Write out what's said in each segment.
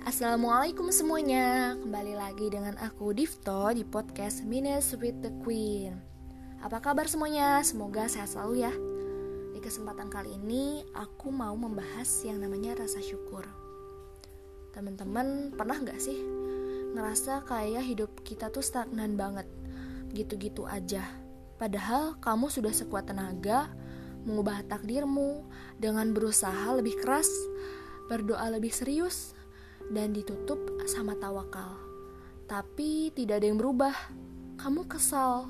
Assalamualaikum semuanya. Kembali lagi dengan aku Difto di podcast Minutes with the Queen. Apa kabar semuanya? Semoga sehat selalu ya. Di kesempatan kali ini aku mau membahas yang namanya rasa syukur. Teman-teman pernah gak sih ngerasa kayak hidup kita tuh stagnan banget? Gitu-gitu aja. Padahal kamu sudah sekuat tenaga mengubah takdirmu dengan berusaha lebih keras, berdoa lebih serius, dan ditutup sama tawakal. Tapi tidak ada yang berubah. Kamu kesal,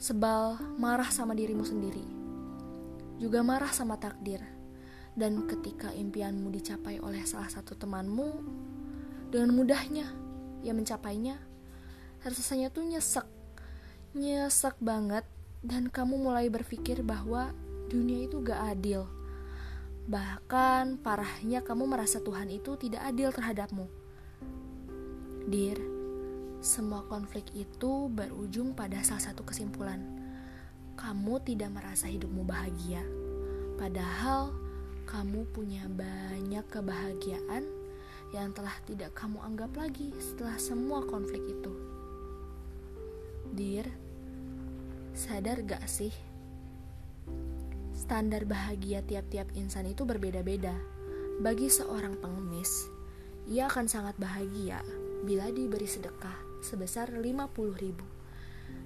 sebal, marah sama dirimu sendiri. Juga marah sama takdir. Dan ketika impianmu dicapai oleh salah satu temanmu, dengan mudahnya ia mencapainya, rasanya tuh nyesek. Nyesek banget dan kamu mulai berpikir bahwa dunia itu gak adil Bahkan parahnya kamu merasa Tuhan itu tidak adil terhadapmu. Dear, semua konflik itu berujung pada salah satu kesimpulan. Kamu tidak merasa hidupmu bahagia. Padahal kamu punya banyak kebahagiaan yang telah tidak kamu anggap lagi setelah semua konflik itu. Dear, sadar gak sih Standar bahagia tiap-tiap insan itu berbeda-beda. Bagi seorang pengemis, ia akan sangat bahagia bila diberi sedekah sebesar 50 ribu.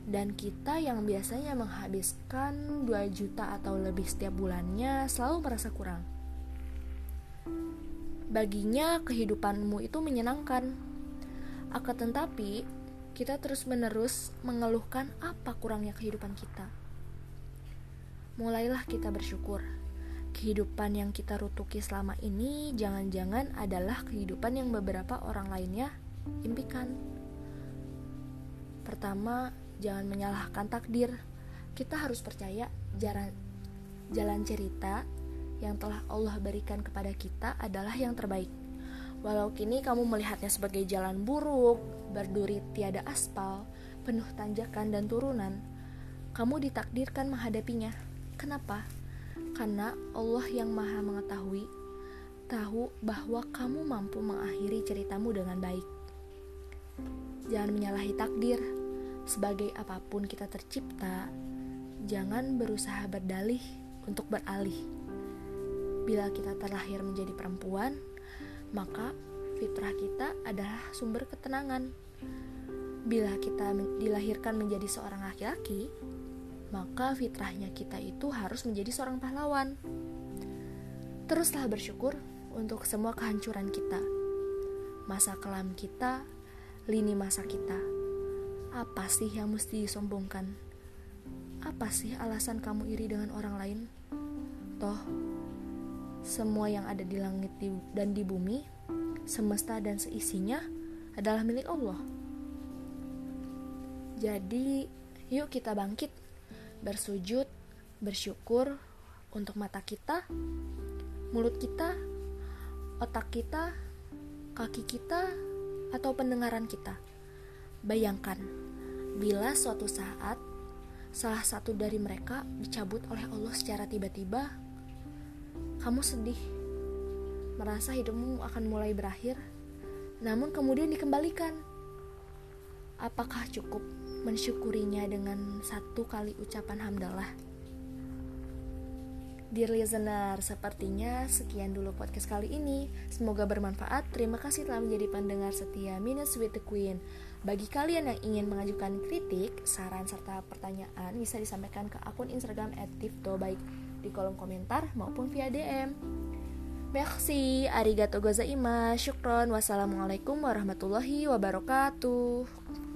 Dan kita yang biasanya menghabiskan 2 juta atau lebih setiap bulannya selalu merasa kurang. Baginya kehidupanmu itu menyenangkan. Akan tetapi, kita terus-menerus mengeluhkan apa kurangnya kehidupan kita mulailah kita bersyukur. Kehidupan yang kita rutuki selama ini jangan-jangan adalah kehidupan yang beberapa orang lainnya impikan. Pertama, jangan menyalahkan takdir. Kita harus percaya jalan jalan cerita yang telah Allah berikan kepada kita adalah yang terbaik. Walau kini kamu melihatnya sebagai jalan buruk, berduri tiada aspal, penuh tanjakan dan turunan, kamu ditakdirkan menghadapinya. Kenapa? Karena Allah yang Maha Mengetahui tahu bahwa kamu mampu mengakhiri ceritamu dengan baik. Jangan menyalahi takdir. Sebagai apa pun kita tercipta, jangan berusaha berdalih untuk beralih. Bila kita terlahir menjadi perempuan, maka fitrah kita adalah sumber ketenangan. Bila kita dilahirkan menjadi seorang laki-laki, maka fitrahnya kita itu harus menjadi seorang pahlawan. Teruslah bersyukur untuk semua kehancuran kita, masa kelam kita, lini masa kita. Apa sih yang mesti disombongkan? Apa sih alasan kamu iri dengan orang lain? Toh, semua yang ada di langit dan di bumi, semesta dan seisinya adalah milik Allah. Jadi, yuk kita bangkit bersujud, bersyukur untuk mata kita, mulut kita, otak kita, kaki kita, atau pendengaran kita. Bayangkan, bila suatu saat salah satu dari mereka dicabut oleh Allah secara tiba-tiba, kamu sedih, merasa hidupmu akan mulai berakhir, namun kemudian dikembalikan. Apakah cukup mensyukurinya dengan satu kali ucapan hamdalah. Dear listener, sepertinya sekian dulu podcast kali ini. Semoga bermanfaat. Terima kasih telah menjadi pendengar setia Minutes with the Queen. Bagi kalian yang ingin mengajukan kritik, saran, serta pertanyaan bisa disampaikan ke akun Instagram @tifto baik di kolom komentar maupun via DM. Merci, arigato gozaimasu, syukron, wassalamualaikum warahmatullahi wabarakatuh.